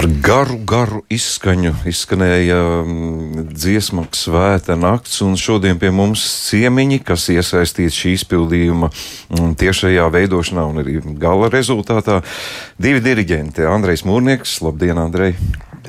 Ar garu, garu izskaņu izskanēja mm, dziesma Svēta nakts, un šodien pie mums ciemiņi, kas iesaistīti šī izpildījuma mm, tiešajā veidošanā un arī gala rezultātā. Divi diriģenti - Andrejs Mūrnieks, labdien, Andrej!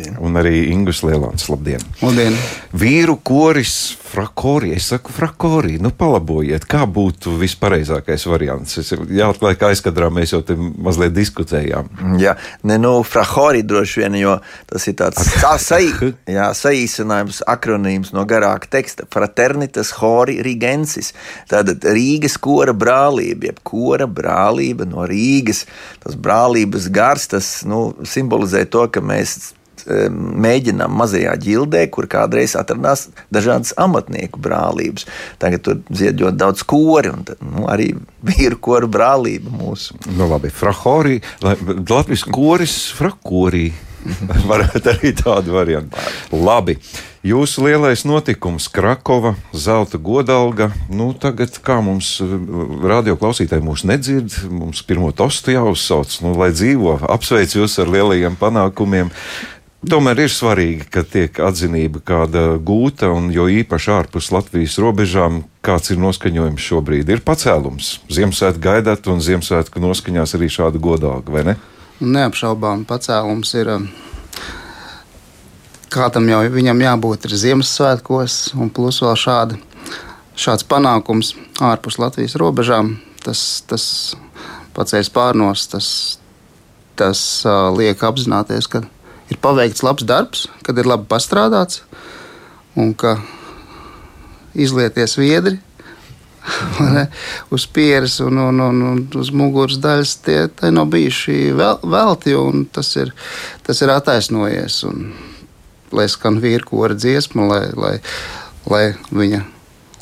Labdien. Un arī Ingus Lielāns, labdien! Labdien! Vīru koris Frakori, es saku Frakori, nu palabojiet, kā būtu vispareizākais variants. Es jāatklāj, ka aizkadrā mēs jau te mazliet diskutējām. Jā, ne, nu, Frakori droši vien, jo tas ir tāds sa, sa, jā, saīsinājums, akronīms no garāka teksta. Fraternitas hori rigensis. Tātad Rīgas kora brālība, jeb kora brālība no Rīgas. Tas brālības gars, tas nu, simbolizē to, ka mēs mēģinām mazajā ģildē, kur kādreiz atradās dažādas amatnieku brālības. Tagad tur dzied ļoti daudz kori, un nu, arī vīru koru brālība mūsu. Nu, labi, frahori, Latvijas koris, frakorī. Varētu arī tādu variantu. Labi. Jūsu lielais notikums, Krakova, zelta godalga. Nu, tagad, kā mums radioklausītāji mūs nedzird, mums pirmo tostu jāuzsauc, nu, lai dzīvo. Apsveic jūs ar lielajiem panākumiem. Tomēr ir svarīgi, ka tiek atzinība kāda gūta, un jo īpaši ārpus Latvijas robežām, kāds ir noskaņojums šobrīd, ir pacēlums. Ziemassvētku gaidāt, un Ziemassvētku noskaņās arī šāda godāga, vai ne? Neapšaubām, pacēlums ir. Um, kā tam jau viņam jābūt ir Ziemassvētkos, un plus vēl šāda, šāds panākums ārpus Latvijas robežām, tas, tas pacēs pārnos, tas, tas uh, liek apzināties, ka ir paveikts labs darbs, kad ir labi pastrādāts un ka izlieties viedri. uz pieres un, un, un, un uz muguras daļas tie, tie nav bijuši vēl, velti, un tas ir, tas ir attaisnojies. Un, lai skan vīru kora dziesma, lai, lai, lai viņa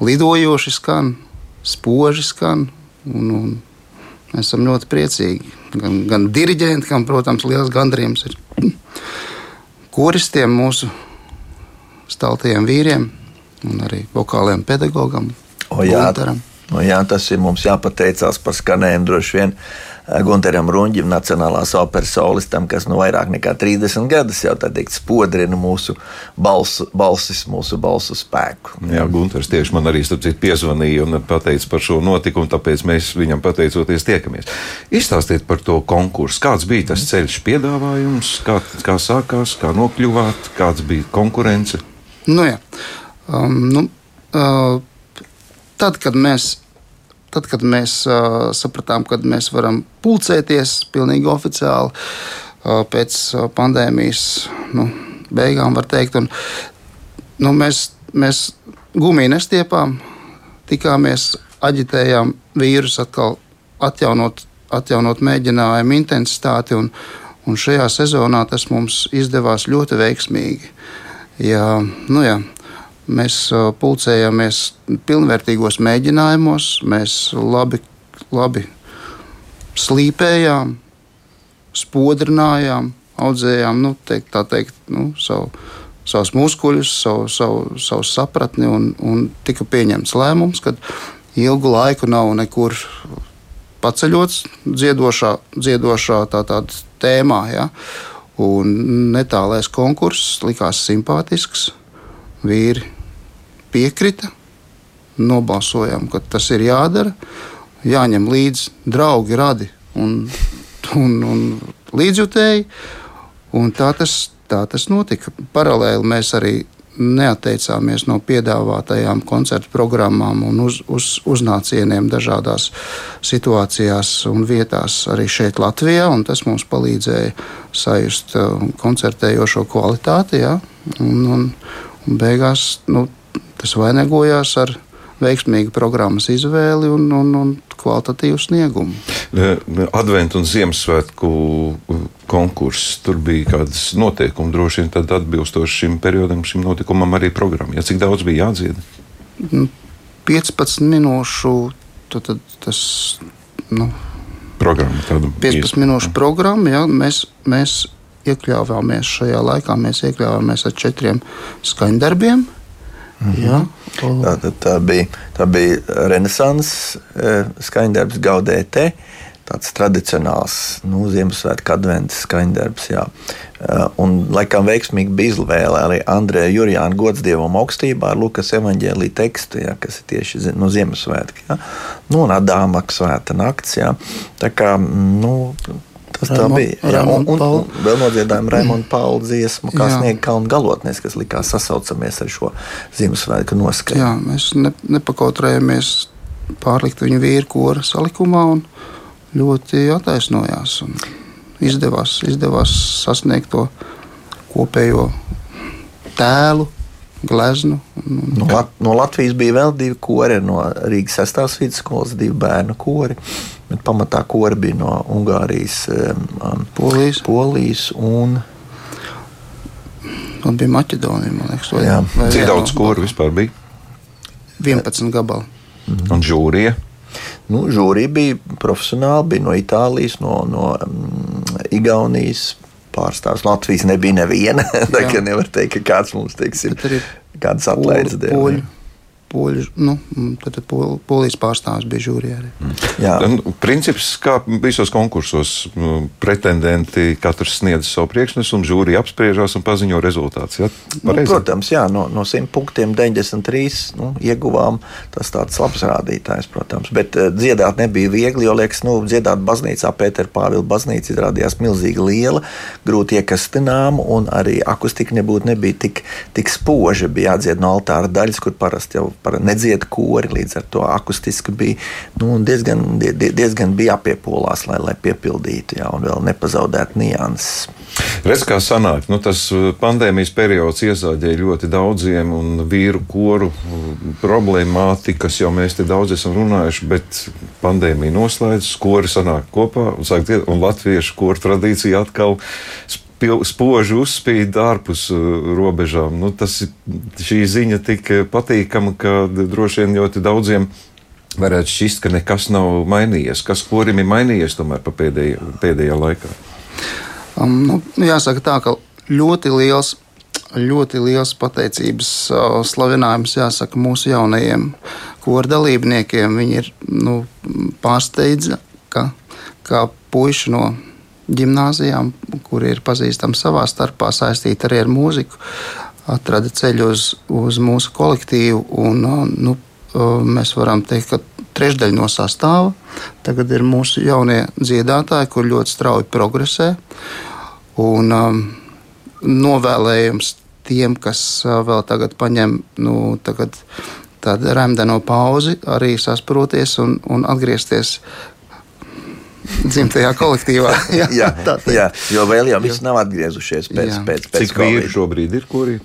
lidojoši skan, spoži skan. Un, un mēs esam ļoti priecīgi. Gan, gan diriģenti, kam, protams, liels gandrījums ir koristiem, mūsu staltajiem vīriem un arī vokāliem pedagogam. O, jā, o, jā, tas ir mums jāpateicās par skanējumu droši vien. Uh, Gunteram Runģim, Nacionālās operas solistam, kas nu vairāk nekā 30 gadus jau tā teikt spodrina mūsu balsu, balsis, mūsu balsu spēku. Jā, Gunters tieši man arī piezvanīja un pateica par šo notikumu, tāpēc mēs viņam pateicoties tiekamies. Izstāstiet par to konkursu. Kāds bija tas ceļš piedāvājums, kā, kā sākās, kā nokļuvāt, kāds bija konkurence? Nu, jā. um, nu, uh, tad, kad mēs Tad, kad mēs uh, sapratām, ka mēs varam pulcēties pilnīgi oficiāli uh, pēc pandēmijas nu, beigām, var teikt, un, nu, mēs, mēs gumiju nestiepām, tikāmies, aģitējām vīrus atkal atjaunot, atjaunot mēģinājumu intensitāti, un, un šajā sezonā tas mums izdevās ļoti veiksmīgi. Jā, nu jā, Mēs pulcējāmies pilnvērtīgos mēģinājumos, mēs labi, labi slīpējām, spodrinājām, audzējām nu, teikt, teikt, nu, savu, savus muskuļus, savu, savu, savu sapratni, un, un tika pieņemts lēmums, ka ilgu laiku nav nekur paceļots dziedošā, dziedošā tā, tēmā. Ja? Un netālais konkurss likās simpātisks. Vīri piekrita. Nobalsojām, ka tas ir jādara. Jāņem līdzi draugi, radi un, un, un līdzjutēji. Un tā, tas, tā tas notika. Paralēli mēs arī neatteicāmies no piedāvātajām koncertu programmām un uz, uz, uznācieniem dažādās situācijās un vietās arī šeit, Latvijā. Tas mums palīdzēja sajust uh, koncertējošo kvalitāti. Ja? Un, un, un beigās nu, Tas vainagojās ar veiksmīgu programmas izvēli un, un, un kvalitatīvu sniegumu. Adventu un Ziemassvētku konkurss. Tur bija kādas noteikumi, droši vien tad atbilstoši šim periodam, šim notikumam arī programma. Ja, cik daudz bija jādzied? 15 nu, minūšu tad, tad tas. Nu, programma, 15 īsti. minūšu programma. Ja, mēs, mēs iekļāvāmies šajā laikā, mēs iekļāvāmies ar četriem skaņdarbiem. Mhm. Ja? Tā, tā, tā bija, tā bija Renesanses skaņdarbs Gaudētē. tāds tradicionāls nu, Ziemassvētku adventas skaņdarbs. Jā. Un, laikam, veiksmīgi bija izvēle arī Andrēja Jurijāna gods dievam augstībā ar Lukas evanģēlīja tekstu, jā, kas ir tieši no nu, Ziemassvētku. Nu, un Adāma svēta nakts. Jā. Tā kā, nu, Tā bija. Jā, un, un, un vēl nodziedājām Raimonda Pauli dziesmu, kā sniega kalnu galotnēs, kas likās sasaucamies ar šo Ziemassvētku noskaņu. Jā, mēs ne, nepakautrējamies pārlikt viņu vīru kora salikumā un ļoti attaisnojās. Un izdevās, izdevās sasniegt to kopējo tēlu gleznu. No, Lat no Latvijas bija vēl divi kori, no Rīgas 6. vidusskolas, divi bērnu kori. Bet pamatā kori bija no Ungārijas, um, Polijas. Polijas un Un bija Maķedonija, man liekas, vai, jā. vai Cik daudz kuru vispār bija? 11 gabali. Mm -hmm. Un žūrija? Nu, žūrija bija profesionāli, bija no Itālijas, no, no um, Igaunijas, pārstāvs. Latvijas nebija neviena. Tā kā nevar teikt, ka kāds mums teiksim, kādas atlaides dēļ poļu, nu, tad pol, polijas pārstāvis bija žūrijā. Mm. Nu, princips, kā visos konkursos, nu, pretendenti katrs sniedz savu priekšnesumu, žūrija apspriežās un paziņo rezultātus. Ja? Nu, protams, jā, no, no 100 punktiem 93 nu, ieguvām. Tas tāds labs rādītājs, protams. Bet uh, dziedāt nebija viegli, jo, liekas, nu, dziedāt baznīcā Pētera Pāvila baznīca izrādījās milzīgi liela, grūti iekastinām, un arī akustika nebūtu nebija tik, tik spoža. Bija jādzied no altāra daļas, kur parasti jau par nedziedu kori, līdz ar to akustiski bija nu, diezgan, diezgan bija jāpiepolās, lai, lai piepildītu, jā, un vēl nepazaudētu nianses. Redz, kā sanāk, nu, tas uh, pandēmijas periods iesāģēja ļoti daudziem un vīru koru uh, problemātikas, jau mēs te daudz esam runājuši, bet pandēmija noslēdzas, kori sanāk kopā un, sāk, un latviešu koru tradīcija atkal spoži uzspīd ārpus uh, robežām. Nu, tas, šī ziņa tik patīkama, ka droši vien ļoti daudziem varētu šķist, ka nekas nav mainījies. Kas kurim ir mainījies tomēr pa pēdējā, pēdējā laikā? Um, nu, jāsaka tā, ka ļoti liels. Ļoti liels pateicības uh, slavinājums jāsaka mūsu jaunajiem koru dalībniekiem. Viņi ir nu, pārsteidzi, ka, ka puiši no gimnājām, kuri ir pazīstami savā starpā, saistīti arī ar mūziku, atrada ceļu uz, uz mūsu kolektīvu. Un, nu, mēs varam teikt, ka trešdaļa no sastāva tagad ir mūsu jaunie dziedātāji, kur ļoti strauji progresē. Un, um, novēlējums tiem, kas vēl tagad paņem nu, tagad tādu remdeno pauzi, arī sasproties un, un atgriezties dzimtajā kolektīvā. jā, jā, jā, jo vēl jau viss nav atgriezušies pēc, jā. pēc, pēc Cik vīri šobrīd ir, kuri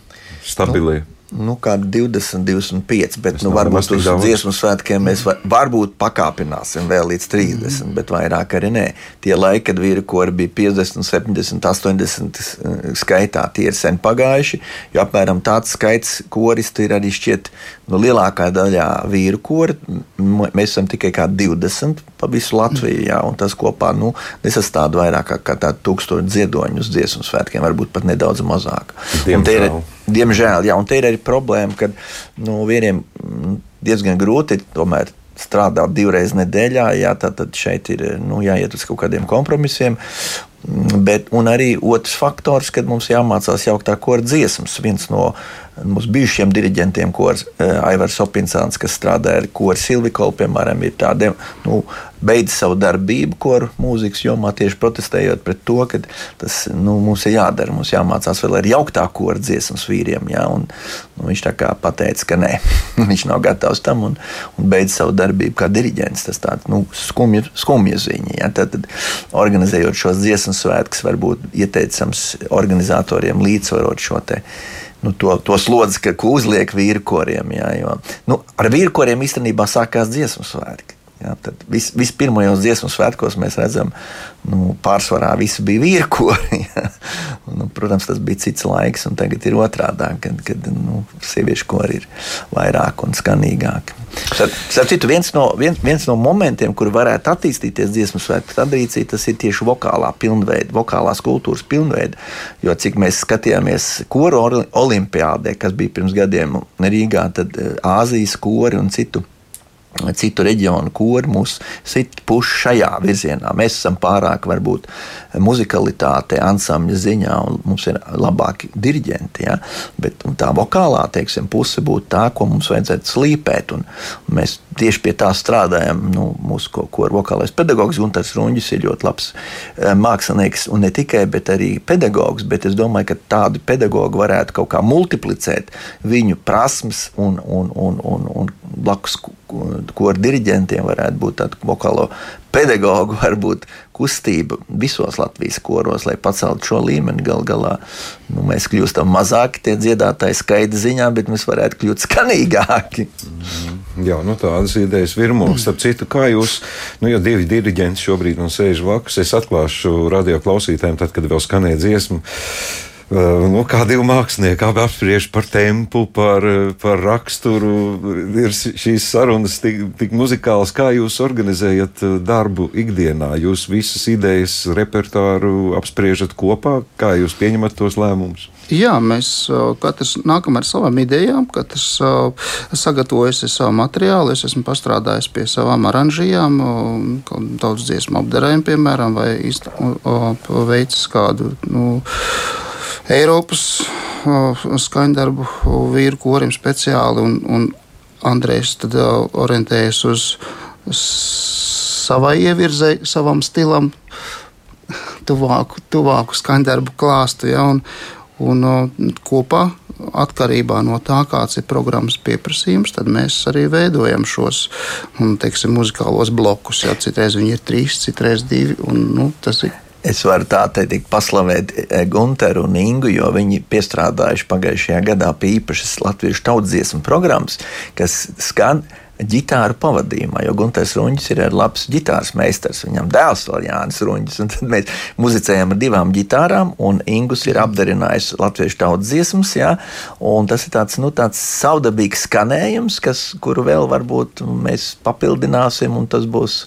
stabilē? Nu, nu, kādi 20, 25, bet nu, varbūt uz dziesmu svētkiem mēs var, varbūt pakāpināsim vēl līdz 30, mm. bet vairāk arī nē. Tie laiki, kad vīri kori bija 50, 70, 80 skaitā, tie ir sen pagājuši, jo apmēram tāds skaits koristu ir arī šķiet nu, lielākā daļā vīru kori. Mēs esam tikai kā 20 pa visu Latviju, jā, un tas kopā nu, nesastāv vairāk kā, tādu tūkstošu dziedoņu uz dziesmu svētkiem, varbūt pat nedaudz mazāk. Diemžēl. Diemžēl, jā, un te ir arī problēma, ka nu, vīriem mm, diezgan grūti tomēr strādāt divreiz nedēļā. Jā, tad, tad šeit ir nu, jāiet uz kaut kādiem kompromisiem. Mm, bet, un arī otrs faktors, kad mums jāmācās jaukt tā korda dziesmas. Viens no Mūsu bijušiem diriģentiem, ko uh, Aivars Opinsāns, kas strādāja ar koru Silvikolu, piemēram, ir tādi, nu, beidz savu darbību koru mūzikas jomā tieši protestējot pret to, ka tas nu, mums ir jādara, mums jāmācās vēl ar jauktā koru dziesmas vīriem, jā, un nu, viņš tā kā pateica, ka nē, viņš nav gatavs tam un, un beidz savu darbību kā diriģents. Tas tāds, nu, skumja, skumja ziņa, jā, tad, tad organizējot šos dziesmas svētkus, varbūt ieteicams organizatoriem līdzsvarot šo te nu, to, to slodzi, ka uzliek vīrkoriem. Jā, jo, nu, ar vīrkoriem īstenībā sākās dziesmu svētki. Jā, tad vis, vispirmajos dziesmu svētkos mēs redzam, nu, pārsvarā visi bija vīrkori. nu, protams, tas bija cits laiks, un tagad ir otrādi, kad, kad nu, sieviešu kori ir vairāk un skanīgāk. Starp citu, viens no, viens, viens no momentiem, kur varētu attīstīties dziesmu svētku tradīcija, tas ir tieši vokālā pilnveida, vokālās kultūras pilnveida. Jo cik mēs skatījāmies koru olimpiādē, kas bija pirms gadiem Rīgā, tad eh, Āzijas kori un citu citu reģionu kori mūs sit puš šajā virzienā. Mēs esam pārāk, varbūt, muzikalitāte, ansambļa ziņā, un mums ir labāki diriģenti. Ja? Bet tā vokālā teiksim, puse būtu tā, ko mums vajadzētu slīpēt. Un, un mēs tieši pie tā strādājam. Nu, mūsu ko, ko vokālais pedagogs Gunārs Runģis ir ļoti labs eh, mākslinieks, un ne tikai, bet arī pedagogs. Bet es domāju, ka tādi pedagogi varētu kaut kā multiplicēt viņu prasmes un, un, un, un, un blakus ko ar diriģentiem varētu būt tāda vokālo pedagoģu, varbūt kustība visos Latvijas koros, lai paceltu šo līmeni. Gal galā nu, mēs kļūstam mazāki tie dziedātāji skaita ziņā, bet mēs varētu kļūt skanīgāki. Mm. Jā, nu tādas idejas virmojas. Starp citu, kā jūs, nu, ja divi diriģenti šobrīd man sēž vakus, es atklāšu radio klausītājiem, tad, kad vēl skanēja dziesmu. Uh, nu, kā divi mākslinieki abi apspriež par tempu, par, par raksturu. Ir šīs sarunas tik, tik muzikālas, kā jūs organizējat darbu ikdienā. Jūs visas idejas, repertuāru apspriežat kopā, kā jūs pieņemat tos lēmumus. Jā, mēs katrs nākam ar savām idejām, katrs sagatavojas savu materiālu. Es esmu pastrādājis pie savām oranžijām, daudz dziesmu apdarējumu, piemēram, vai veicis kādu. Nu, Eiropas skaņdarbu vīru korim speciāli, un, un Andrejs tad orientējas uz savai ievirzei, savam stilam, tuvāku, tuvāku skaņdarbu klāstu. Ja, un, un kopā atkarībā no tā, kāds ir programmas pieprasījums, tad mēs arī veidojam šos un, teiksim, muzikālos blokus. Ja, citreiz viņi ir trīs, citreiz divi. Un, nu, tas ir Es varu tā teikt, paslavēt e, Gunteru un Ingu, jo viņi piestrādājuši pagājušajā gadā pie īpašas latviešu tautsdziesmu programmas, kas skan ģitāru pavadījumā, jo Gunārs Runčs ir labs ģitāras meistars. Viņam dēls vēl Jānis Runčs. Tad mēs muzicējam ar divām ģitārām, un Ingus ir apdarinājis latviešu tautas dziesmas. Jā, tas ir tāds, nu, tāds savdabīgs skanējums, kas, kuru vēl varbūt mēs papildināsim, un tas būs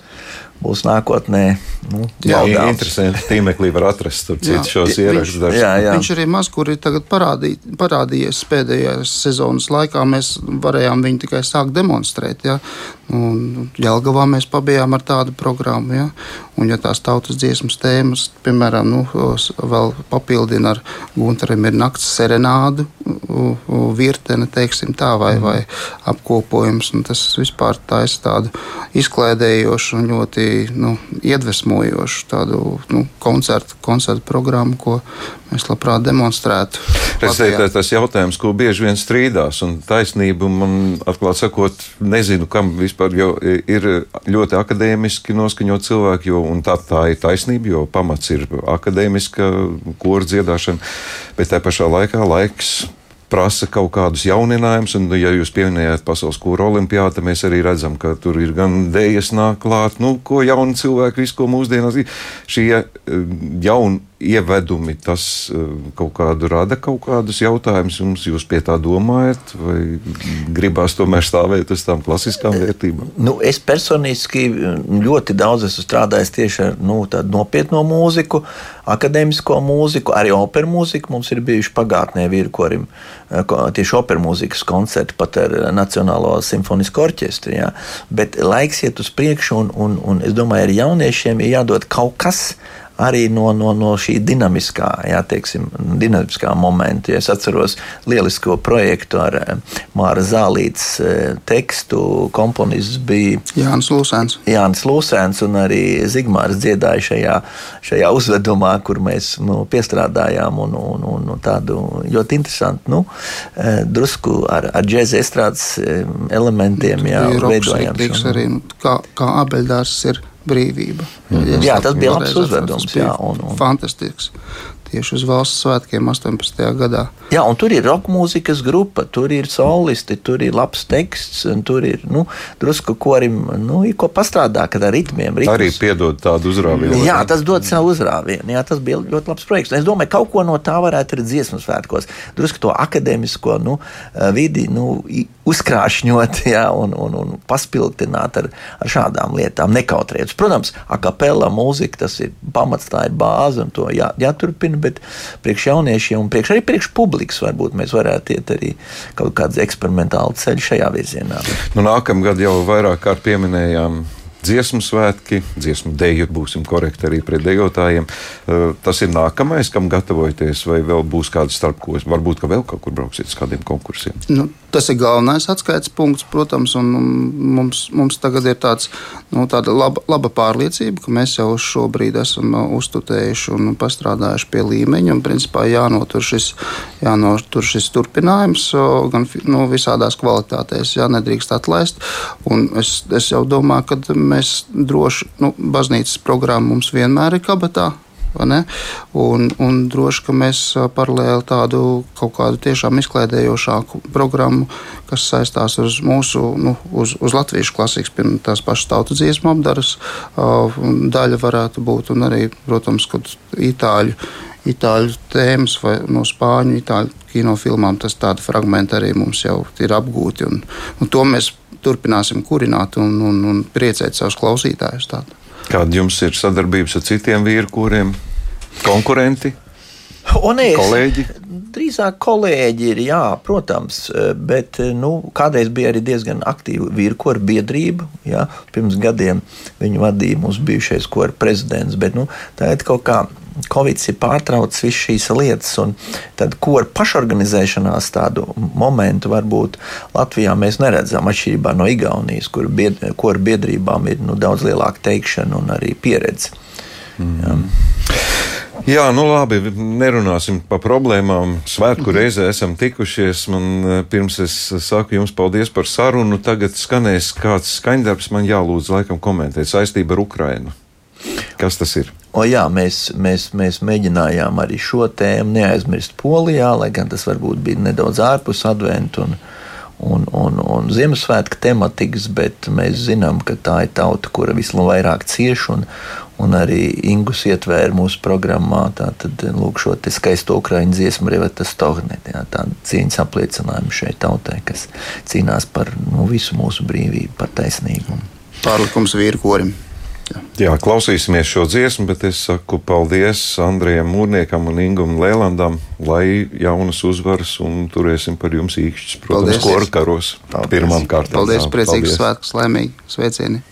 būs nākotnē. Nu, jā, jā interesanti. Tīmeklī var atrast tur citus šos ierakstus. Jā, jā. Viņš arī maz kur ir parādī, parādījies pēdējās sezonas laikā. Mēs varējām viņu tikai sākt demonstrēt. Jā. Un Jelgavā mēs pabijām ar tādu programmu. Ja? Un, ja tās tautas dziesmas tēmas, piemēram, nu, vēl papildina ar Gunteram ir nakts serenādu, virtene, teiksim tā, vai, mm. vai apkopojums. Tas vispār taisa tādu izklaidējošu un ļoti nu, iedvesmojošu tādu nu, koncertu, koncertu programmu, ko mēs labprāt demonstrētu. Tas ir tas jautājums, ko bieži vien strīdās, un taisnība man, atklāt sakot, nezinu, kam vispār ir ļoti akadēmiski noskaņot cilvēki, jo tā, tā ir taisnība, jo pamats ir akadēmiska kora dziedāšana, bet tā pašā laikā laiks prasa kaut kādus jauninājumus. Un, ja jūs pieminējāt pasaules kūru olimpiādu, mēs arī redzam, ka tur ir gan dēļas nāk klāt, nu, ko jauni cilvēki, visu, ko mūsdienās. Šie eh, jauni ievedumi, tas eh, kaut kādu rada kaut kādus jautājumus jums, jūs pie tā domājat, vai gribās tomēr stāvēt uz tām klasiskām vērtībām? Nu, es personiski ļoti daudz esmu strādājis tieši ar nu, nopietno mūziku, akadēmisko mūziku, arī operu mūziku. Mums ir bijuši pagātnē vīrkorim eh, tieši operu mūzikas koncerti pat ar Nacionālo simfonisko orķestru. Jā. Bet laiks iet uz priekšu, un, un, un es domāju, ar jauniešiem ir jādod kaut kas arī no, no, no šī dinamiskā, jā, teiksim, dinamiskā momenta. Ja es atceros lielisko projektu ar eh, Māra Zālītes eh, tekstu, komponists bija Jānis Lūsēns. Jānis Lūsēns un arī Zigmārs dziedāja šajā, šajā uzvedumā, kur mēs nu, piestrādājām un, un, un, un tādu ļoti interesantu, nu, eh, drusku ar, ar džēza estrādes elementiem jā, veidojām. Arī, nu, kā, kā abeļdārs ir brīvība. Mm. Jā, tas bija labs uzvedums. Jā, un, un... Fantastisks tieši uz valsts svētkiem 18. gadā. Jā, un tur ir roka mūzikas grupa, tur ir solisti, tur ir labs teksts, un tur ir nu, drusku korim, nu, ir ko pastrādāt ar ritmiem. Ritmus. Arī piedod tādu uzrāvienu. Jā, tas dod savu uzrāvienu. Jā, tas bija ļoti labs projekts. Es domāju, kaut ko no tā varētu arī dziesmu svētkos. Drusku to akadēmisko nu, vidi nu, uzkrāšņot jā, un, un, un paspildināt ar, ar šādām lietām, nekautrēties. Protams, akapela mūzika tas ir pamats, tā ir bāze un to jā, jāturpina bērni, bet priekš jauniešiem un priekš arī priekš publikas varbūt mēs varētu iet arī kaut kāds eksperimentāls ceļš šajā virzienā. Nu, nākamgad jau vairāk kārt pieminējām dziesmu svētki, dziesmu deju, būsim korekti arī pret dejotājiem. Eh, tas ir nākamais, kam gatavojaties, vai vēl būs kāds starpkos, varbūt, ka vēl kaut kur brauksiet uz kādiem konkursiem. Nu, tas ir galvenais atskaites punkts, protams, un mums, mums tagad ir tāds, nu, tāda laba, laba pārliecība, ka mēs jau šobrīd esam uh, uztutējuši un pastrādājuši pie līmeņa, un principā jānotur šis, jānotur šis turpinājums uh, gan nu, visādās kvalitātēs, jā, nedrīkst atlaist, un es, es jau domāju, ka mēs droši, nu, baznīcas programma mums vienmēr ir kabatā, Un, un droši, ka mēs paralēli tādu kaut kādu tiešām izklaidējošāku programmu, kas saistās uz mūsu, nu, uz, uz latviešu klasikas, piemēram, tās pašas tautas dziesmu apdaras daļa varētu būt, un arī, protams, kad itāļu, itāļu tēmas vai no spāņu, itāļu kinofilmām, tas tādi fragmenti arī mums jau ir apgūti, un, un to mēs turpināsim kurināt un, un, un priecēt savus klausītājus. Tādu. Kāda jums ir sadarbības ar citiem vīru kuriem? Konkurenti? Un es, kolēģi? Drīzāk kolēģi ir, jā, protams, bet nu, kādreiz bija arī diezgan aktīva virkora biedrība. Jā. Pirms gadiem viņu vadīja mūsu bijušais kora prezidents, bet nu, tagad kaut kā Covid ir pārtraucis visas šīs lietas, un tad kora pašorganizēšanās tādu momentu varbūt Latvijā mēs neredzam atšķirībā no Igaunijas, kur bied, kora biedrībām ir nu, daudz lielāka teikšana un arī pieredze. Mm. Jā. Jā, nu labi, nerunāsim par problēmām. Svētku reizē esam tikušies. Man, eh, pirms es saku jums paldies par sarunu, tagad skanēs kāds skaņdarbs, man jālūdz laikam komentēt saistībā ar Ukrainu. Kas tas ir? O jā, mēs, mēs, mēs mēģinājām arī šo tēmu neaizmirst Polijā, lai gan tas varbūt bija nedaudz ārpus adventu un, un, un, un Ziemassvētku tematikas, bet mēs zinām, ka tā ir tauta, kura vislabāk cieš un, un arī Ingus ietvēra mūsu programmā. Tad lūk, šo skaisto ukraiņu dziesmu Reveta Stognet, jā, tādu cīņas apliecinājumu šai tautai, kas cīnās par nu, visu mūsu brīvību, par taisnīgumu. Pārlikums vīru korim. Jā. Jā, klausīsimies šo dziesmu, bet es saku paldies Andrejam Mūrniekam un Ingūram Lēlandam, lai jaunas uzvaras un turēsim par jums īkšķus, protams, koru karos. Pirmām kārtām. Paldies, priecīgs svētkus, laimīgi, sveicieni!